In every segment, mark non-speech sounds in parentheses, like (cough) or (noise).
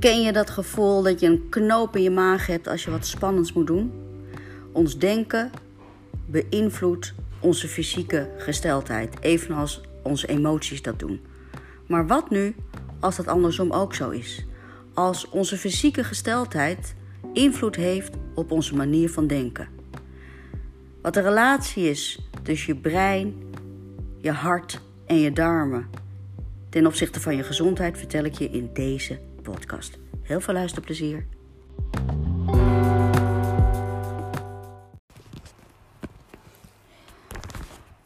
Ken je dat gevoel dat je een knoop in je maag hebt als je wat spannends moet doen? Ons denken beïnvloedt onze fysieke gesteldheid, evenals onze emoties dat doen. Maar wat nu als dat andersom ook zo is? Als onze fysieke gesteldheid invloed heeft op onze manier van denken. Wat de relatie is tussen je brein, je hart en je darmen ten opzichte van je gezondheid vertel ik je in deze podcast. Heel veel luisterplezier.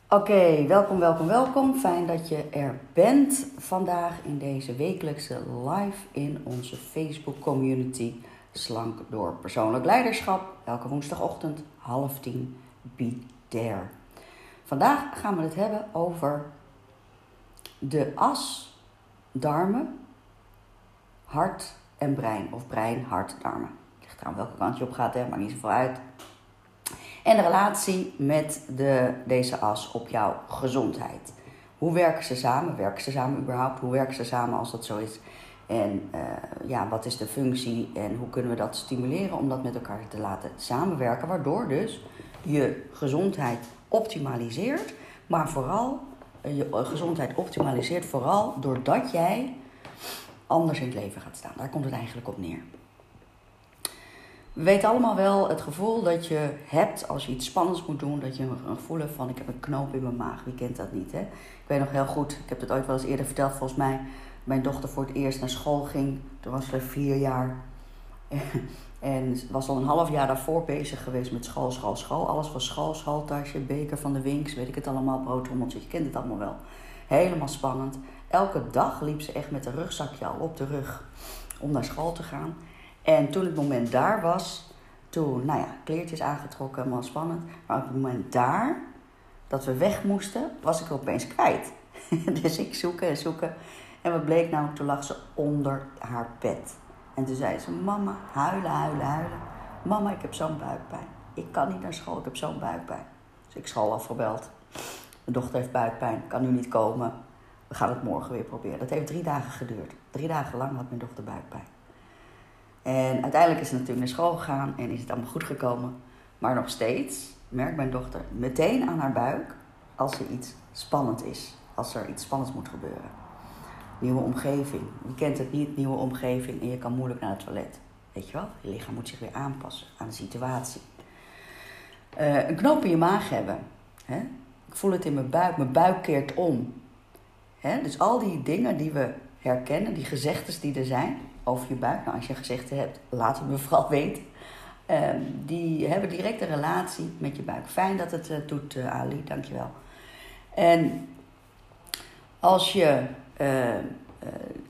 Oké, welkom, welkom, welkom. Fijn dat je er bent vandaag in deze wekelijkse live in onze Facebook community Slank door persoonlijk leiderschap. Elke woensdagochtend half tien, be there. Vandaag gaan we het hebben over de as darmen, hart en brein. Of brein, hart, darmen. Ligt eraan welke kant je op gaat, hè? maakt niet zoveel uit. En de relatie met de, deze as op jouw gezondheid. Hoe werken ze samen? Werken ze samen überhaupt? Hoe werken ze samen als dat zo is? En uh, ja, wat is de functie en hoe kunnen we dat stimuleren om dat met elkaar te laten samenwerken? Waardoor dus je gezondheid optimaliseert, maar vooral eh, je gezondheid optimaliseert vooral doordat jij anders in het leven gaat staan. Daar komt het eigenlijk op neer. We weten allemaal wel het gevoel dat je hebt als je iets spannends moet doen. Dat je een gevoel hebt van ik heb een knoop in mijn maag. Wie kent dat niet hè? Ik weet nog heel goed, ik heb het ooit wel eens eerder verteld volgens mij. Mijn dochter voor het eerst naar school ging. Toen was ze vier jaar. (laughs) En was al een half jaar daarvoor bezig geweest met school, school, school. Alles van school, schooltasje, beker van de winks, weet ik het allemaal, broodrommeltje. Je kent het allemaal wel. Helemaal spannend. Elke dag liep ze echt met een rugzakje al op de rug om naar school te gaan. En toen het moment daar was, toen, nou ja, kleertjes aangetrokken, helemaal spannend. Maar op het moment daar, dat we weg moesten, was ik opeens kwijt. (laughs) dus ik zoeken en zoeken. En wat bleek nou, toen lag ze onder haar bed. En toen zei ze, mama, huilen, huilen, huilen. Mama, ik heb zo'n buikpijn. Ik kan niet naar school, ik heb zo'n buikpijn. Dus ik school afgebeld. Mijn dochter heeft buikpijn, kan nu niet komen. We gaan het morgen weer proberen. Dat heeft drie dagen geduurd. Drie dagen lang had mijn dochter buikpijn. En uiteindelijk is ze natuurlijk naar school gegaan en is het allemaal goed gekomen. Maar nog steeds merkt mijn dochter meteen aan haar buik als er iets spannend is. Als er iets spannends moet gebeuren. Nieuwe omgeving. Je kent het niet, nieuwe omgeving en je kan moeilijk naar het toilet. Weet je wel? Je lichaam moet zich weer aanpassen aan de situatie. Uh, een knoop in je maag hebben. Hè? Ik voel het in mijn buik, mijn buik keert om. Dus al die dingen die we herkennen, die gezegdes die er zijn over je buik. Nou, als je gezegden hebt, laat het me vooral weten. Uh, die hebben direct een relatie met je buik. Fijn dat het uh, doet, uh, Ali, dankjewel. En als je uh,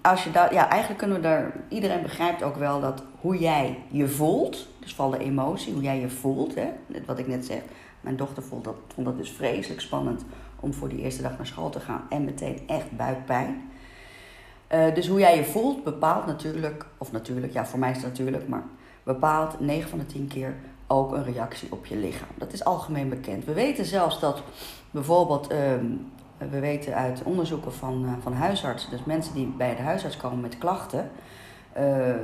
als je daar, ja, eigenlijk kunnen we daar, iedereen begrijpt ook wel dat hoe jij je voelt, dus van de emotie, hoe jij je voelt, hè, wat ik net zeg. Mijn dochter vond dat, vond dat dus vreselijk spannend om voor die eerste dag naar school te gaan en meteen echt buikpijn. Uh, dus hoe jij je voelt bepaalt natuurlijk, of natuurlijk, ja, voor mij is het natuurlijk, maar bepaalt 9 van de 10 keer ook een reactie op je lichaam. Dat is algemeen bekend. We weten zelfs dat bijvoorbeeld um, we weten uit onderzoeken van, uh, van huisartsen, dus mensen die bij de huisarts komen met klachten, uh,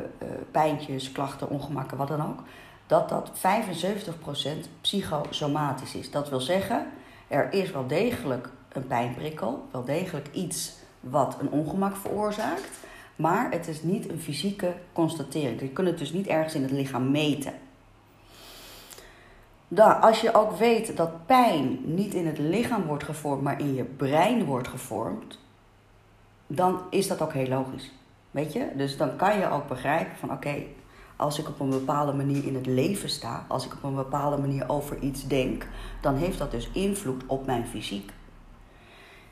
pijntjes, klachten, ongemakken, wat dan ook, dat dat 75% psychosomatisch is. Dat wil zeggen, er is wel degelijk een pijnprikkel, wel degelijk iets wat een ongemak veroorzaakt, maar het is niet een fysieke constatering. Je kunt het dus niet ergens in het lichaam meten. Dan, als je ook weet dat pijn niet in het lichaam wordt gevormd, maar in je brein wordt gevormd, dan is dat ook heel logisch. Weet je? Dus dan kan je ook begrijpen van oké, als ik op een bepaalde manier in het leven sta, als ik op een bepaalde manier over iets denk, dan heeft dat dus invloed op mijn fysiek.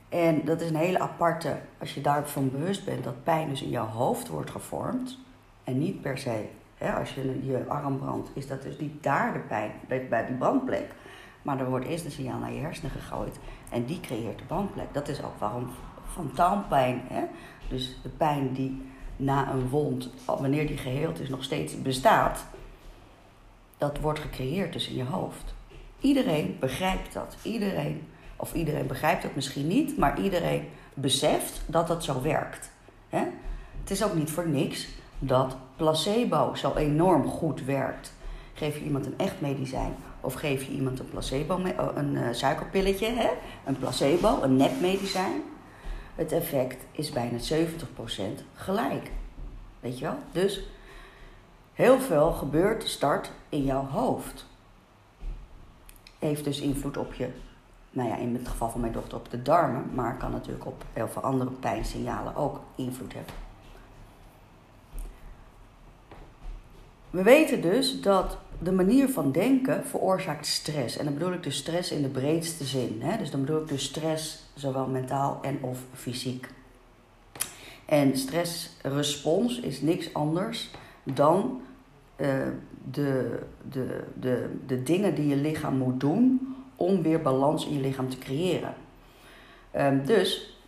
En dat is een hele aparte, als je daarvan bewust bent, dat pijn dus in jouw hoofd wordt gevormd en niet per se als je je arm brandt, is dat dus niet daar de pijn, bij die brandplek. Maar er wordt eerst een signaal naar je hersenen gegooid. En die creëert de brandplek. Dat is ook waarom fantaalpijn, hè? dus de pijn die na een wond, wanneer die geheeld is, nog steeds bestaat. Dat wordt gecreëerd dus in je hoofd. Iedereen begrijpt dat. Iedereen, of iedereen begrijpt het misschien niet, maar iedereen beseft dat dat zo werkt. Het is ook niet voor niks dat placebo zo enorm goed werkt. Geef je iemand een echt medicijn of geef je iemand een placebo, een uh, suikerpilletje, een placebo, een nepmedicijn. Het effect is bijna 70% gelijk. Weet je wel? Dus heel veel gebeurt start in jouw hoofd. Heeft dus invloed op je, nou ja, in het geval van mijn dochter op de darmen, maar kan natuurlijk op heel veel andere pijnsignalen ook invloed hebben. We weten dus dat de manier van denken veroorzaakt stress. En dan bedoel ik dus stress in de breedste zin. Hè? Dus dan bedoel ik dus stress zowel mentaal en of fysiek. En stressrespons is niks anders dan uh, de, de, de, de dingen die je lichaam moet doen om weer balans in je lichaam te creëren. Um, dus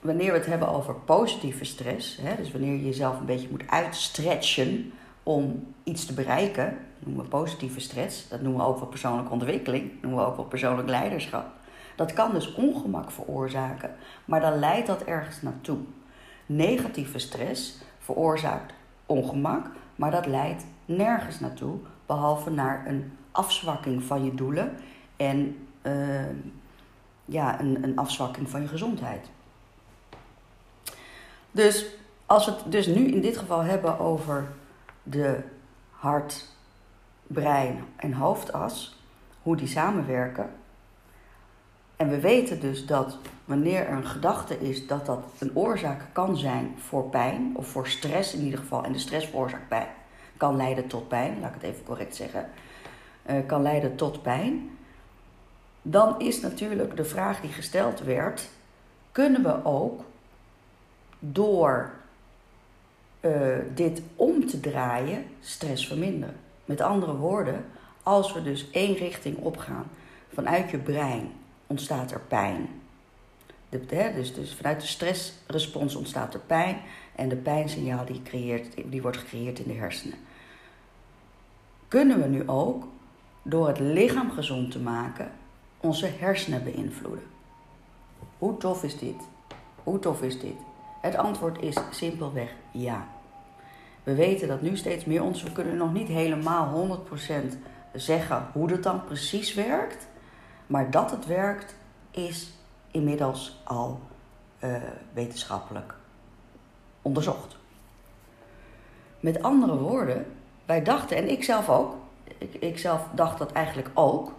wanneer we het hebben over positieve stress, hè, dus wanneer je jezelf een beetje moet uitstretchen om iets te bereiken, noemen we positieve stress, dat noemen we ook wel persoonlijke ontwikkeling, noemen we ook wel persoonlijk leiderschap. Dat kan dus ongemak veroorzaken, maar dan leidt dat ergens naartoe. Negatieve stress veroorzaakt ongemak, maar dat leidt nergens naartoe, behalve naar een afzwakking van je doelen en uh, ja, een, een afzwakking van je gezondheid. Dus als we het dus nu in dit geval hebben over de hart, brein en hoofdas, hoe die samenwerken. En we weten dus dat wanneer er een gedachte is dat dat een oorzaak kan zijn voor pijn, of voor stress in ieder geval, en de stress veroorzaakt pijn, kan leiden tot pijn, laat ik het even correct zeggen, uh, kan leiden tot pijn, dan is natuurlijk de vraag die gesteld werd: kunnen we ook door uh, dit om te draaien stress verminderen. Met andere woorden, als we dus één richting opgaan, vanuit je brein ontstaat er pijn. De, dus, dus vanuit de stressrespons ontstaat er pijn en de pijnsignaal die, creëert, die wordt gecreëerd in de hersenen. Kunnen we nu ook, door het lichaam gezond te maken, onze hersenen beïnvloeden? Hoe tof is dit? Hoe tof is dit? Het antwoord is simpelweg ja. We weten dat nu steeds meer ons. We kunnen nog niet helemaal 100% zeggen hoe het dan precies werkt. Maar dat het werkt is inmiddels al uh, wetenschappelijk onderzocht. Met andere woorden, wij dachten, en ik zelf ook, ik, ik zelf dacht dat eigenlijk ook,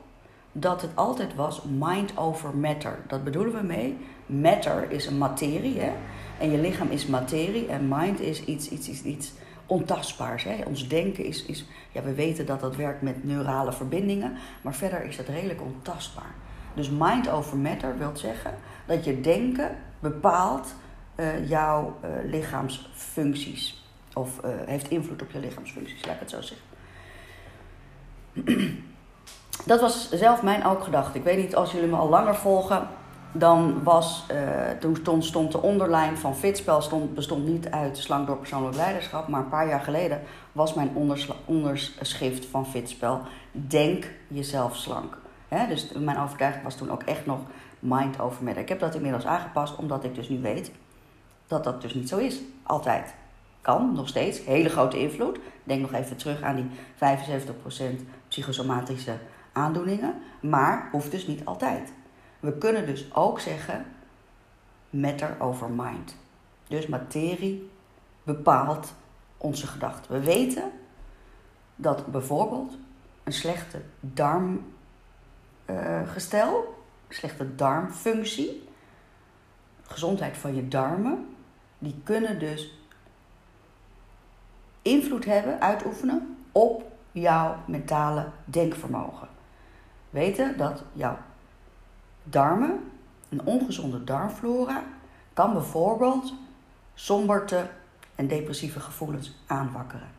dat het altijd was mind over matter. Dat bedoelen we mee. Matter is een materie, hè? En je lichaam is materie en mind is iets, iets, iets, iets ontastbaars. Hè? Ons denken is, is, ja, we weten dat dat werkt met neurale verbindingen, maar verder is dat redelijk ontastbaar. Dus mind over matter wil zeggen dat je denken bepaalt uh, jouw uh, lichaamsfuncties. Of uh, heeft invloed op je lichaamsfuncties, laat ik het zo zeggen. (clears throat) Dat was zelf mijn ook gedachte. Ik weet niet als jullie me al langer volgen dan was, uh, toen stond, de onderlijn van Fitspel stond, bestond niet uit slank door persoonlijk leiderschap, maar een paar jaar geleden was mijn onderschrift van Fitspel Denk jezelf slank. dus mijn overtuiging was toen ook echt nog mind over matter. Ik heb dat inmiddels aangepast omdat ik dus nu weet dat dat dus niet zo is. Altijd. Kan, nog steeds. Hele grote invloed. Denk nog even terug aan die 75% psychosomatische aandoeningen. Maar hoeft dus niet altijd. We kunnen dus ook zeggen matter over mind. Dus materie bepaalt onze gedachten. We weten dat bijvoorbeeld een slechte darmgestel, uh, slechte darmfunctie, gezondheid van je darmen, die kunnen dus invloed hebben, uitoefenen op jouw mentale denkvermogen. Weten dat jouw darmen, een ongezonde darmflora, kan bijvoorbeeld somberte en depressieve gevoelens aanwakkeren.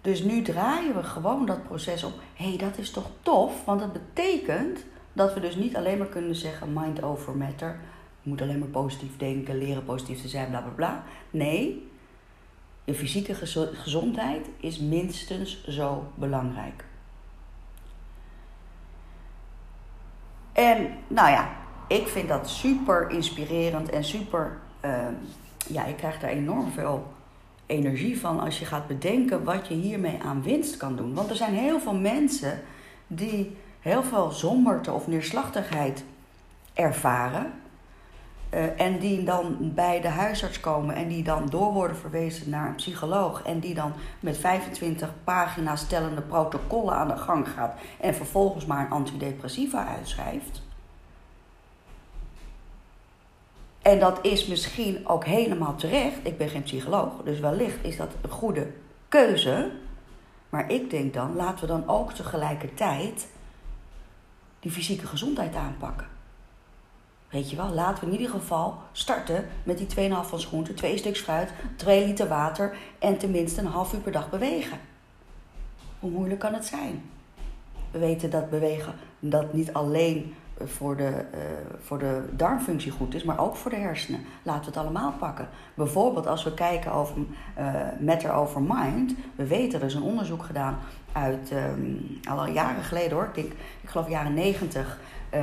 Dus nu draaien we gewoon dat proces op. Hé, hey, dat is toch tof? Want dat betekent dat we dus niet alleen maar kunnen zeggen mind over matter. Je moet alleen maar positief denken, leren positief te zijn, bla bla bla. Nee, je fysieke gezondheid is minstens zo belangrijk. En nou ja, ik vind dat super inspirerend en super uh, ja, je krijgt er enorm veel energie van als je gaat bedenken wat je hiermee aan winst kan doen. Want er zijn heel veel mensen die heel veel zomberte of neerslachtigheid ervaren. Uh, en die dan bij de huisarts komen en die dan door worden verwezen naar een psycholoog. En die dan met 25 pagina's tellende protocollen aan de gang gaat. En vervolgens maar een antidepressiva uitschrijft. En dat is misschien ook helemaal terecht. Ik ben geen psycholoog, dus wellicht is dat een goede keuze. Maar ik denk dan, laten we dan ook tegelijkertijd die fysieke gezondheid aanpakken. Weet je wel, laten we in ieder geval starten met die 2,5 van schoenten, twee stuks fruit, 2 liter water en tenminste een half uur per dag bewegen. Hoe moeilijk kan het zijn? We weten dat bewegen dat niet alleen voor de, uh, voor de darmfunctie goed is, maar ook voor de hersenen. Laten we het allemaal pakken. Bijvoorbeeld als we kijken over uh, Matter over Mind. We weten, er is een onderzoek gedaan uit um, al jaren geleden hoor. Ik, denk, ik geloof jaren negentig uh,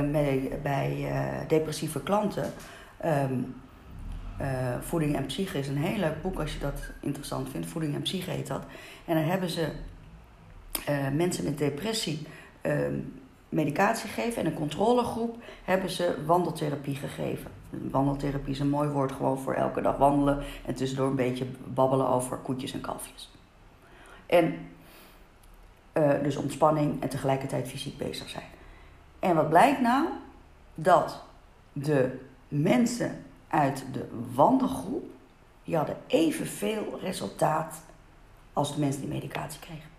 bij depressieve klanten. Um, Voeding en Psyche is een heel leuk boek als je dat interessant vindt. Voeding en Psyche heet dat. En dan hebben ze mensen met depressie um, medicatie gegeven. En een controlegroep hebben ze wandeltherapie gegeven. Wandeltherapie is een mooi woord gewoon voor elke dag wandelen. En tussendoor een beetje babbelen over koetjes en kalfjes. En uh, dus ontspanning en tegelijkertijd fysiek bezig zijn. En wat blijkt nou? Dat de mensen uit de wandelgroep, die hadden evenveel resultaat als de mensen die medicatie kregen.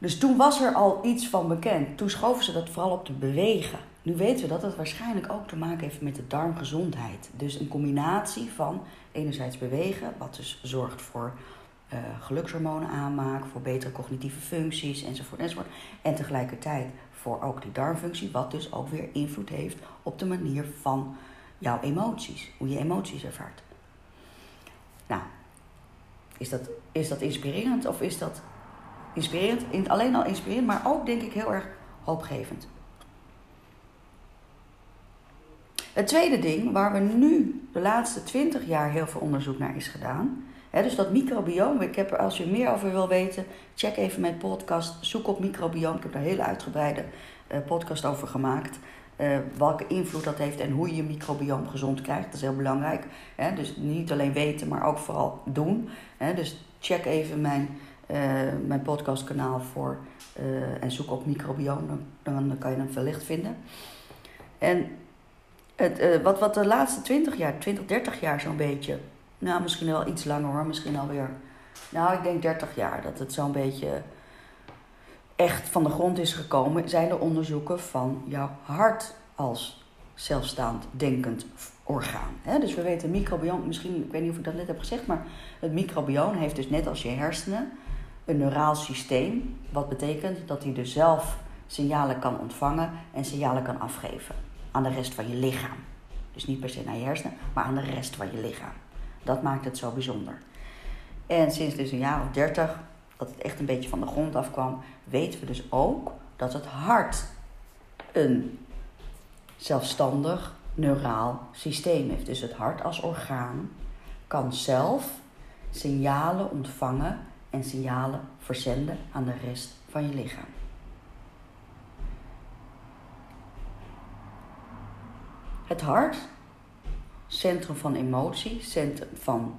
Dus toen was er al iets van bekend. Toen schoven ze dat vooral op te bewegen. Nu weten we dat het waarschijnlijk ook te maken heeft met de darmgezondheid. Dus een combinatie van enerzijds bewegen, wat dus zorgt voor uh, gelukshormonen aanmaak, voor betere cognitieve functies enzovoort, enzovoort. En tegelijkertijd voor ook die darmfunctie, wat dus ook weer invloed heeft op de manier van jouw emoties, hoe je emoties ervaart. Nou, is dat, is dat inspirerend of is dat inspirerend. Alleen al inspirerend, maar ook denk ik heel erg hoopgevend. Het tweede ding waar we nu de laatste 20 jaar heel veel onderzoek naar is gedaan. Hè, dus dat microbiome. Ik heb er, als je meer over wil weten, check even mijn podcast. Zoek op microbiome. Ik heb daar een hele uitgebreide uh, podcast over gemaakt. Uh, welke invloed dat heeft en hoe je je microbiome gezond krijgt. Dat is heel belangrijk. Hè? Dus niet alleen weten, maar ook vooral doen. Hè? Dus check even mijn mijn podcastkanaal voor uh, en zoek op microbiome, dan, kan je hem wellicht vinden. En het, uh, wat, wat de laatste 20 jaar, 20, 30 jaar zo'n beetje, nou misschien wel iets langer hoor, misschien alweer, nou ik denk 30 jaar dat het zo'n beetje echt van de grond is gekomen, zijn de onderzoeken van jouw hart als zelfstaand denkend orgaan. Dus we weten microbiome, misschien, ik weet niet of ik dat net heb gezegd, maar het microbiome heeft dus net als je hersenen een neuraal systeem. Wat betekent dat hij dus zelf signalen kan ontvangen en signalen kan afgeven aan de rest van je lichaam. Dus niet per se naar je hersenen, maar aan de rest van je lichaam. Dat maakt het zo bijzonder. En sinds dus een jaar of dertig, dat het echt een beetje van de grond afkwam, weten we dus ook dat het hart een zelfstandig neuraal systeem heeft. Dus het hart als orgaan kan zelf signalen ontvangen en signalen verzenden aan de rest van je lichaam. Het hart, centrum van emotie, centrum van.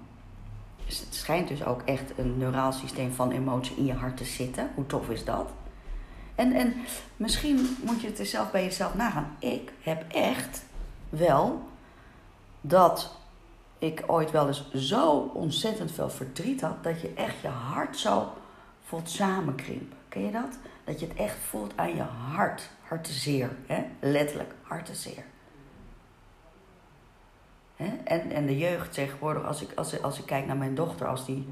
Het schijnt dus ook echt een neuraal systeem van emotie in je hart te zitten. Hoe tof is dat? En, en misschien moet je het zelf bij jezelf nagaan. Ik heb echt wel dat ik ooit wel eens zo ontzettend veel verdriet had dat je echt je hart zo voelt samenkrimpen. Ken je dat? Dat je het echt voelt aan je hart. Hartezeer, hè? letterlijk hartezeer. Hè? En, en de jeugd tegenwoordig, als ik, als, als ik kijk naar mijn dochter, als die,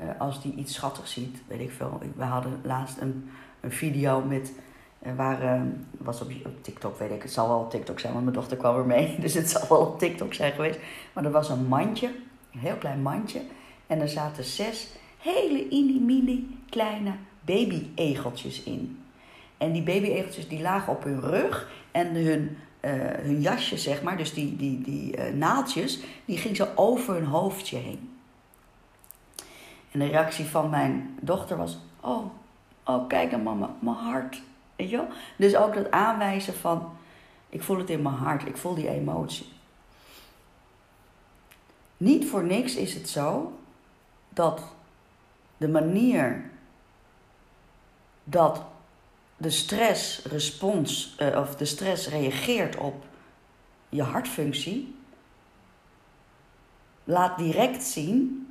uh, als die iets schattigs ziet, weet ik veel. We hadden laatst een, een video met waar, uh, was op, op, TikTok, weet ik. Het zal wel op TikTok zijn, want mijn dochter kwam er mee. (laughs) Dus het zal wel op TikTok zijn geweest. Maar er was een mandje, een heel klein mandje. En er zaten zes hele mini kleine baby-egeltjes in. En die baby-egeltjes die lagen op hun rug. En hun hun jasje, zeg maar, dus die, die, die uh, naaldjes, die ging zo over hun hoofdje heen. En de reactie van mijn dochter was: Oh, oh kijk dan, mama, mijn hart. Weet je? Dus ook dat aanwijzen van: Ik voel het in mijn hart, ik voel die emotie. Niet voor niks is het zo dat de manier dat de stressrespons uh, of de stress reageert op je hartfunctie, laat direct zien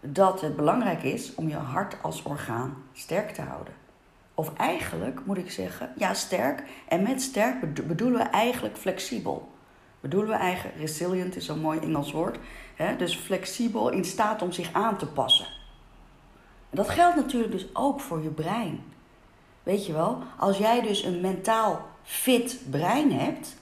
dat het belangrijk is om je hart als orgaan sterk te houden. Of eigenlijk moet ik zeggen, ja, sterk. En met sterk bedoelen we eigenlijk flexibel. Bedoelen we eigenlijk, resilient is zo'n mooi Engels woord. Hè? Dus flexibel in staat om zich aan te passen. En dat geldt natuurlijk dus ook voor je brein. Weet je wel, als jij dus een mentaal fit brein hebt,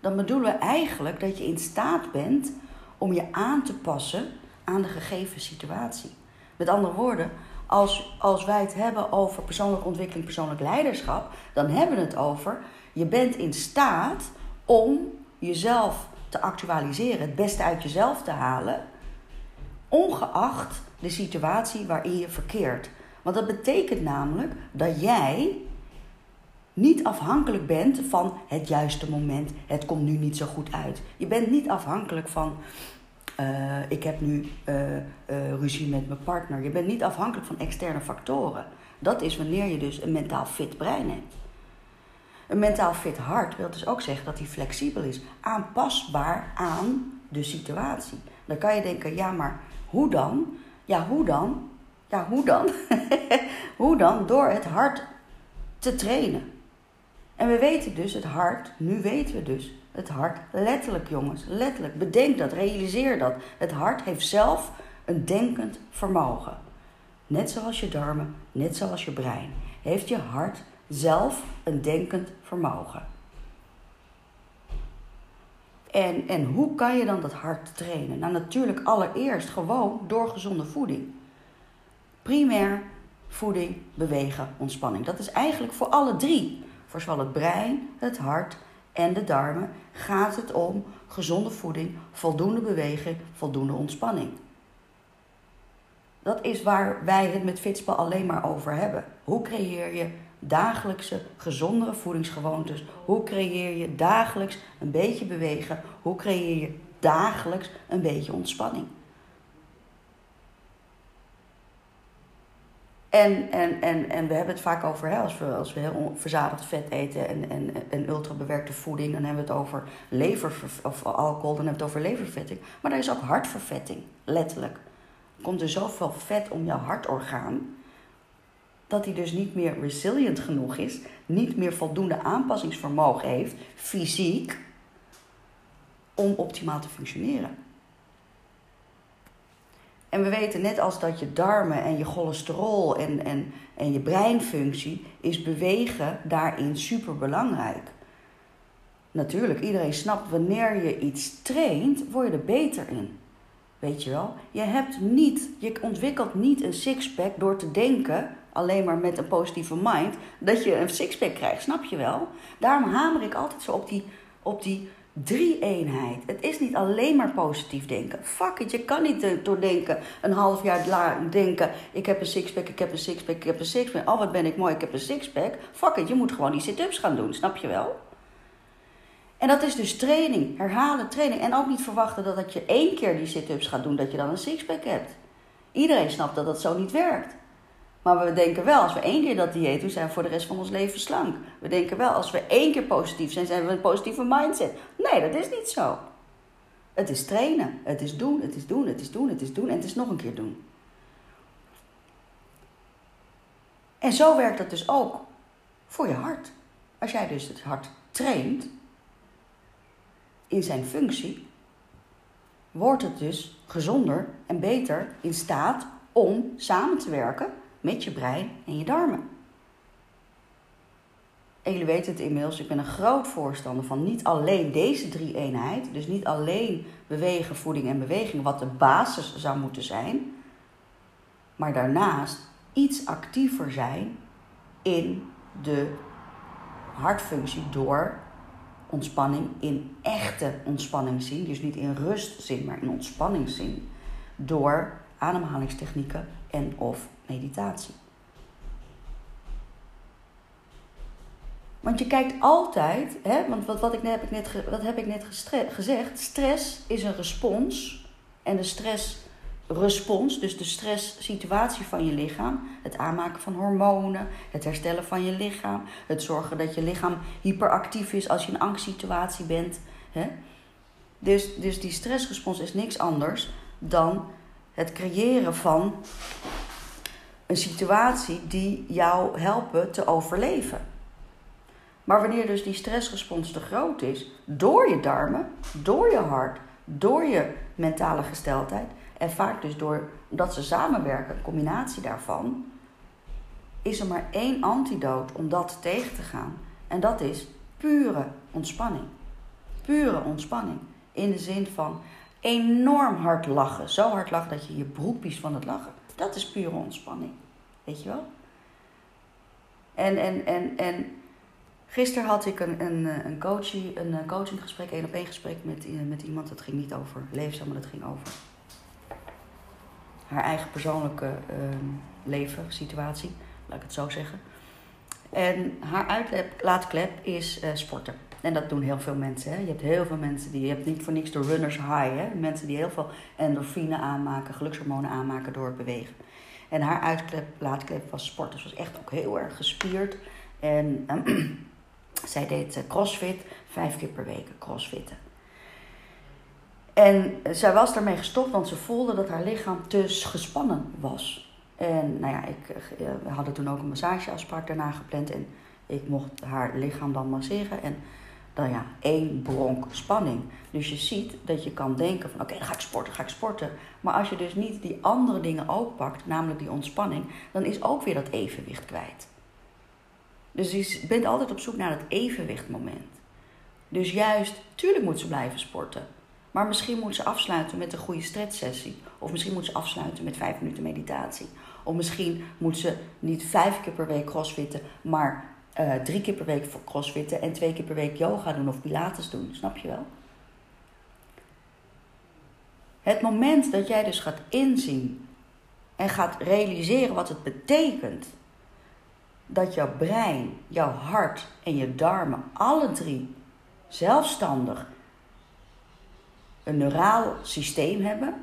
dan bedoelen we eigenlijk dat je in staat bent om je aan te passen aan de gegeven situatie. Met andere woorden, als, als wij het hebben over persoonlijke ontwikkeling, persoonlijk leiderschap, dan hebben we het over je bent in staat om jezelf te actualiseren, het beste uit jezelf te halen, ongeacht de situatie waarin je verkeert. Want dat betekent namelijk dat jij niet afhankelijk bent van het juiste moment. Het komt nu niet zo goed uit. Je bent niet afhankelijk van. Uh, ik heb nu uh, uh, ruzie met mijn partner. Je bent niet afhankelijk van externe factoren. Dat is wanneer je dus een mentaal fit brein hebt. Een mentaal fit hart wil dus ook zeggen dat hij flexibel is, aanpasbaar aan de situatie. Dan kan je denken, ja, maar hoe dan? Ja, hoe dan? Ja, hoe dan? (laughs) hoe dan? Door het hart te trainen. En we weten dus het hart, nu weten we dus het hart letterlijk, jongens, letterlijk. Bedenk dat, realiseer dat. Het hart heeft zelf een denkend vermogen. Net zoals je darmen, net zoals je brein, heeft je hart zelf een denkend vermogen. En, en hoe kan je dan dat hart trainen? Nou, natuurlijk allereerst gewoon door gezonde voeding. Primair voeding, bewegen, ontspanning. Dat is eigenlijk voor alle drie. Voor zowel het brein, het hart en de darmen gaat het om gezonde voeding, voldoende beweging, voldoende ontspanning. Dat is waar wij het met Fitspel alleen maar over hebben. Hoe creëer je dagelijkse gezondere voedingsgewoontes? Hoe creëer je dagelijks een beetje bewegen? Hoe creëer je dagelijks een beetje ontspanning? En, en, en, en we hebben het vaak over, als, we, als we heel verzadigd vet eten en, en, en ultrabewerkte voeding, dan hebben we het over lever of alcohol, dan hebben we het over levervetting. Maar er is ook hartvervetting, letterlijk. Er komt er zoveel vet om jouw hartorgaan, dat hij dus niet meer resilient genoeg is, niet meer voldoende aanpassingsvermogen heeft, fysiek, om optimaal te functioneren. En we weten net als dat je darmen en je cholesterol en, en, en je breinfunctie is bewegen daarin super belangrijk. Natuurlijk, iedereen snapt wanneer je iets traint, word je er beter in. Weet je wel? Je hebt niet, je ontwikkelt niet een sixpack door te denken, alleen maar met een positieve mind, dat je een sixpack krijgt. Snap je wel? Daarom hamer ik altijd zo op die, op die drie-eenheid. Het is niet alleen maar positief denken. Fuck it, je kan niet doordenken, een half jaar denken... ik heb een sixpack, ik heb een sixpack, ik heb een sixpack. Oh, wat ben ik mooi, ik heb een sixpack. Fuck it, je moet gewoon die sit-ups gaan doen, snap je wel? En dat is dus training, herhalen training. En ook niet verwachten dat, dat je één keer die sit-ups gaat doen, dat je dan een sixpack hebt. Iedereen snapt dat dat zo niet werkt. Maar we denken wel, als we één keer dat dieet doen, zijn we voor de rest van ons leven slank. We denken wel, als we één keer positief zijn, zijn we een positieve mindset. Nee, dat is niet zo. Het is trainen. Het is doen, het is doen, het is doen, het is doen en het is nog een keer doen. En zo werkt dat dus ook voor je hart. Als jij dus het hart traint in zijn functie, wordt het dus gezonder en beter in staat om samen te werken met je brein en je darmen. En jullie weten het inmiddels, ik ben een groot voorstander van niet alleen deze drie eenheid, dus niet alleen bewegen, voeding en beweging, wat de basis zou moeten zijn, maar daarnaast iets actiever zijn in de hartfunctie door ontspanning in echte ontspanning zien. Dus niet in rustzin, maar in ontspanning zien. Door ademhalingstechnieken en of meditatie. Want je kijkt altijd, hè, want wat, wat, ik net, heb ik net, wat heb ik net gezegd? Stress is een respons. En de stressrespons, dus de stresssituatie van je lichaam, het aanmaken van hormonen, het herstellen van je lichaam, het zorgen dat je lichaam hyperactief is als je in een angstsituatie bent. Hè? Dus, dus die stressrespons is niks anders dan het creëren van een situatie die jou helpen te overleven. Maar wanneer dus die stressrespons te groot is, door je darmen, door je hart, door je mentale gesteldheid, en vaak dus doordat ze samenwerken, een combinatie daarvan, is er maar één antidoot om dat tegen te gaan. En dat is pure ontspanning. Pure ontspanning. In de zin van enorm hard lachen. Zo hard lachen dat je je broek piest van het lachen. Dat is pure ontspanning. Weet je wel? En, en, en, en gisteren had ik een, een, een, coachie, een eh, coachinggesprek, één op één gesprek met, eh, met iemand. Dat ging niet over leefzaam, maar dat ging over haar eigen persoonlijke uh, leven, situatie, laat ik het zo zeggen. En haar uitlaatklep is uh, sporten. En dat doen heel veel mensen. Hè? Je hebt heel veel mensen die, je hebt niet voor niks de runners high. Hè? Mensen die heel veel endorfine aanmaken, gelukshormonen aanmaken door het bewegen. En haar uitlaatklep was sport. Dus was echt ook heel erg gespierd. En (clears throat) zij deed eh, crossfit, vijf keer per week crossfitten. En zij was daarmee gestopt, want ze voelde dat haar lichaam te gespannen was. En nou ja, ik, eh, we hadden toen ook een massageafspraak daarna gepland. En ik mocht haar lichaam dan masseren. En dan ja, één bronk spanning. Dus je ziet dat je kan denken van oké, dan ga ik sporten, ga ik sporten. Maar als je dus niet die andere dingen ook pakt, namelijk die ontspanning, dan is ook weer dat evenwicht kwijt. Dus je bent altijd op zoek naar het evenwichtmoment. Dus juist, tuurlijk moet ze blijven sporten. Maar misschien moet ze afsluiten met een goede stretchsessie. Of misschien moet ze afsluiten met vijf minuten meditatie. Of misschien moet ze niet vijf keer per week crossfitten, maar uh, drie keer per week crossfitten en twee keer per week yoga doen of pilates doen. Snap je wel? Het moment dat jij dus gaat inzien en gaat realiseren wat het betekent dat jouw brein, jouw hart en je darmen alle drie zelfstandig een neuraal systeem hebben,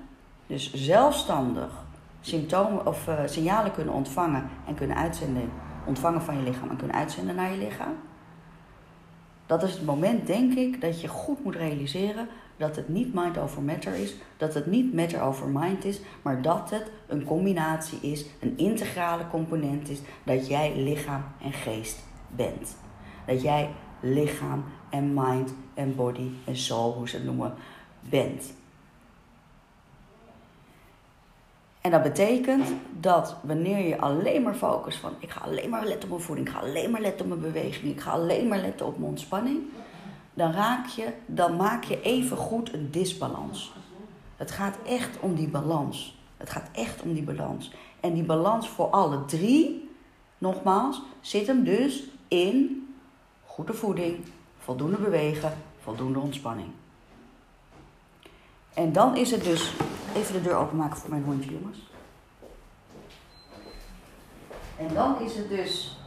dus zelfstandig symptomen of uh, signalen kunnen ontvangen en kunnen uitzenden, ontvangen van je lichaam en kunnen uitzenden naar je lichaam. Dat is het moment, denk ik, dat je goed moet realiseren dat het niet mind over matter is, dat het niet matter over mind is, maar dat het een combinatie is, een integrale component is, dat jij lichaam en geest bent. Dat jij lichaam en mind en body en soul, hoe ze het noemen, bent. En dat betekent dat wanneer je alleen maar focust van ik ga alleen maar letten op mijn voeding, ik ga alleen maar letten op mijn beweging, ik ga alleen maar letten op mijn ontspanning, dan raak je, dan maak je even goed een disbalans. Het gaat echt om die balans. Het gaat echt om die balans. En die balans voor alle drie, nogmaals, zit hem dus in goede voeding, voldoende bewegen, voldoende ontspanning. En dan is het dus. Even de deur openmaken voor mijn hondje, jongens. En dan is het dus.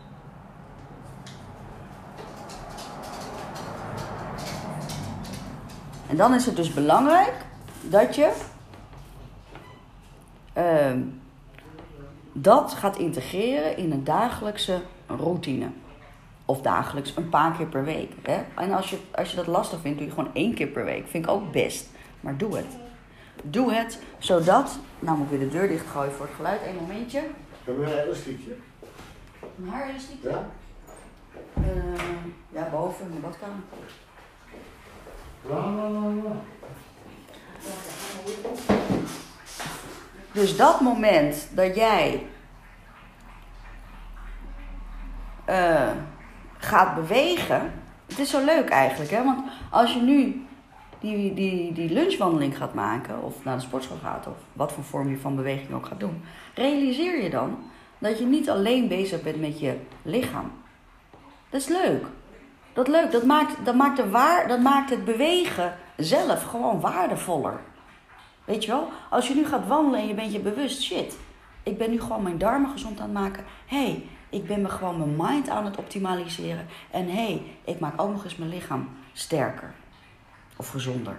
En dan is het dus belangrijk dat je uh, dat gaat integreren in een dagelijkse routine. Of dagelijks, een paar keer per week. Hè? En als je, als je dat lastig vindt, doe je gewoon één keer per week. Vind ik ook best. Maar doe het. Doe het zodat. Nou moet ik weer de deur dichtgooien voor het geluid. Eén momentje. Hebben we een elastiekje? Een haarelastiekje? Ja. Uh, ja, boven in de badkamer. La, la, la, la. Dus dat moment dat jij uh, gaat bewegen. Het is zo leuk eigenlijk, hè? Want als je nu die, die, die lunchwandeling gaat maken, of naar de sportschool gaat, of wat voor vorm je van beweging ook gaat doen, realiseer je dan dat je niet alleen bezig bent met je lichaam. Dat is leuk. Dat leuk, dat maakt, dat, maakt de waar, dat maakt het bewegen zelf gewoon waardevoller. Weet je wel? Als je nu gaat wandelen en je bent je bewust, shit, ik ben nu gewoon mijn darmen gezond aan het maken. Hé, hey, ik ben me gewoon mijn mind aan het optimaliseren. En hé, hey, ik maak ook nog eens mijn lichaam sterker of gezonder.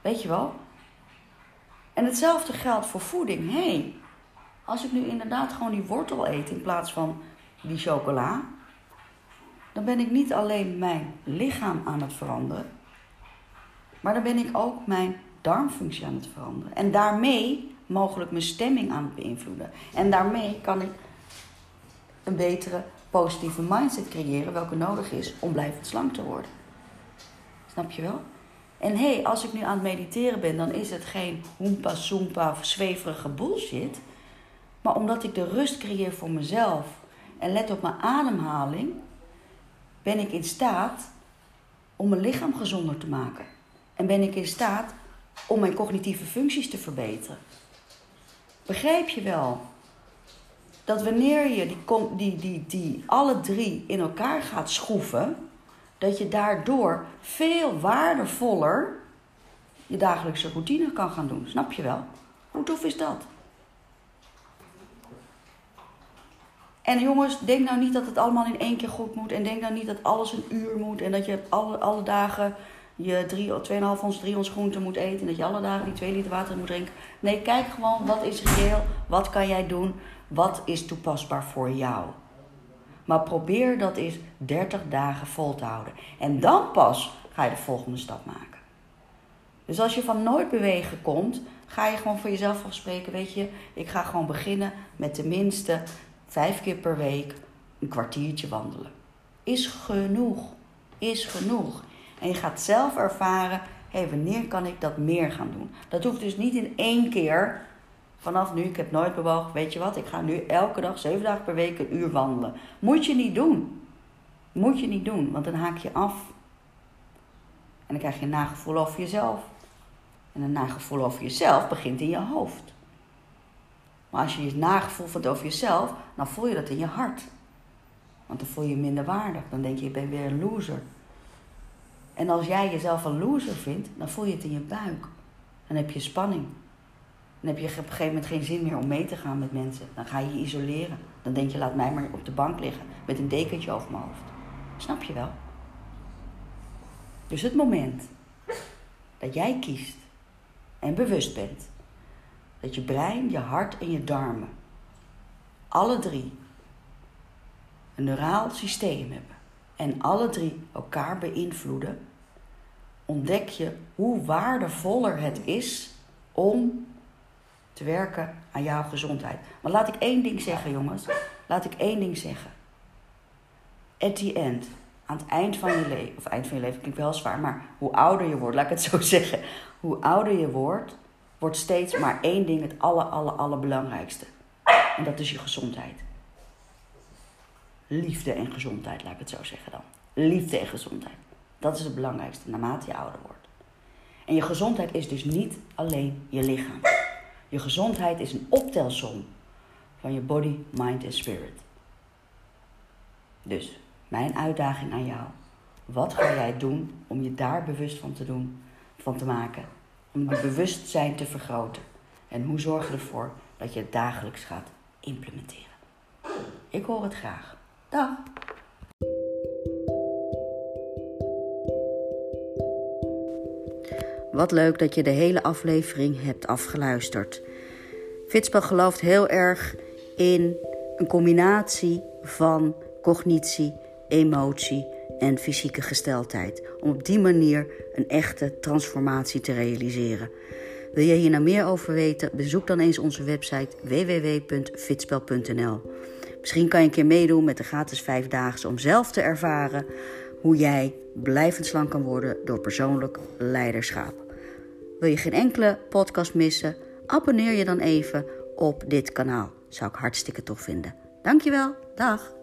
Weet je wel? En hetzelfde geldt voor voeding. Hé, hey, als ik nu inderdaad gewoon die wortel eet in plaats van die chocola, dan ben ik niet alleen mijn lichaam aan het veranderen, maar dan ben ik ook mijn darmfunctie aan het veranderen. En daarmee mogelijk mijn stemming aan het beïnvloeden. En daarmee kan ik een betere positieve mindset creëren, welke nodig is om blijvend slank te worden. Snap je wel? En hé, hey, als ik nu aan het mediteren ben, dan is het geen hoempa soempa zweverige bullshit. Maar omdat ik de rust creëer voor mezelf en let op mijn ademhaling, ben ik in staat om mijn lichaam gezonder te maken. En ben ik in staat om mijn cognitieve functies te verbeteren. Begrijp je wel dat wanneer je die, die, die, die alle drie in elkaar gaat schroeven, dat je daardoor veel waardevoller je dagelijkse routine kan gaan doen. Snap je wel? Hoe tof is dat? En jongens, denk nou niet dat het allemaal in één keer goed moet. En denk nou niet dat alles een uur moet. En dat je alle, alle dagen je 2,5 ons, 3 ons groente moet eten. En dat je alle dagen die 2 liter water moet drinken. Nee, kijk gewoon wat is reëel. Wat kan jij doen? Wat is toepasbaar voor jou? Maar probeer dat eens 30 dagen vol te houden. En dan pas ga je de volgende stap maken. Dus als je van nooit bewegen komt, ga je gewoon voor jezelf afspreken. Weet je, ik ga gewoon beginnen met tenminste vijf keer per week een kwartiertje wandelen. Is genoeg. Is genoeg. En je gaat zelf ervaren, hey, wanneer kan ik dat meer gaan doen? Dat hoeft dus niet in één keer. Vanaf nu, ik heb nooit bewogen, weet je wat, ik ga nu elke dag, zeven dagen per week, een uur wandelen. Moet je niet doen. Moet je niet doen, want dan haak je af. En dan krijg je een nagevoel over jezelf. En een nagevoel over jezelf begint in je hoofd. Maar als je je nagevoel voelt over jezelf, dan voel je dat in je hart. Want dan voel je je minder waardig. Dan denk je, ik ben weer een loser. En als jij jezelf een loser vindt, dan voel je het in je buik. Dan heb je spanning. Dan heb je op een gegeven moment geen zin meer om mee te gaan met mensen. Dan ga je je isoleren. Dan denk je, laat mij maar op de bank liggen met een dekentje over mijn hoofd. Snap je wel? Dus het moment dat jij kiest en bewust bent dat je brein, je hart en je darmen alle drie een neuraal systeem hebben en alle drie elkaar beïnvloeden, ontdek je hoe waardevoller het is om te werken aan jouw gezondheid. Maar laat ik één ding zeggen, jongens. Laat ik één ding zeggen. At the end, aan het eind van je leven, of eind van je leven klinkt wel zwaar, maar hoe ouder je wordt, laat ik het zo (laughs) zeggen. Hoe ouder je wordt, wordt steeds maar één ding het aller, aller, allerbelangrijkste. En dat is je gezondheid. Liefde en gezondheid, laat ik het zo zeggen dan. Liefde en gezondheid. Dat is het belangrijkste naarmate je ouder wordt. En je gezondheid is dus niet alleen je lichaam. Je gezondheid is een optelsom van je body, mind en spirit. Dus mijn uitdaging aan jou. Wat ga jij doen om je daar bewust van te doen, van te maken? Om je bewustzijn te vergroten. En hoe zorg je ervoor dat je het dagelijks gaat implementeren? Ik hoor het graag. Dag! Wat leuk dat je de hele aflevering hebt afgeluisterd. Fitspel gelooft heel erg in een combinatie van cognitie, emotie en fysieke gesteldheid. Om op die manier een echte transformatie te realiseren. Wil je hier nou meer over weten? Bezoek dan eens onze website www.fitspel.nl. Misschien kan je een keer meedoen met de gratis vijfdaagse om zelf te ervaren hoe jij blijvend slank kan worden door persoonlijk leiderschap. Wil je geen enkele podcast missen? Abonneer je dan even op dit kanaal. Zou ik hartstikke tof vinden. Dankjewel. Dag.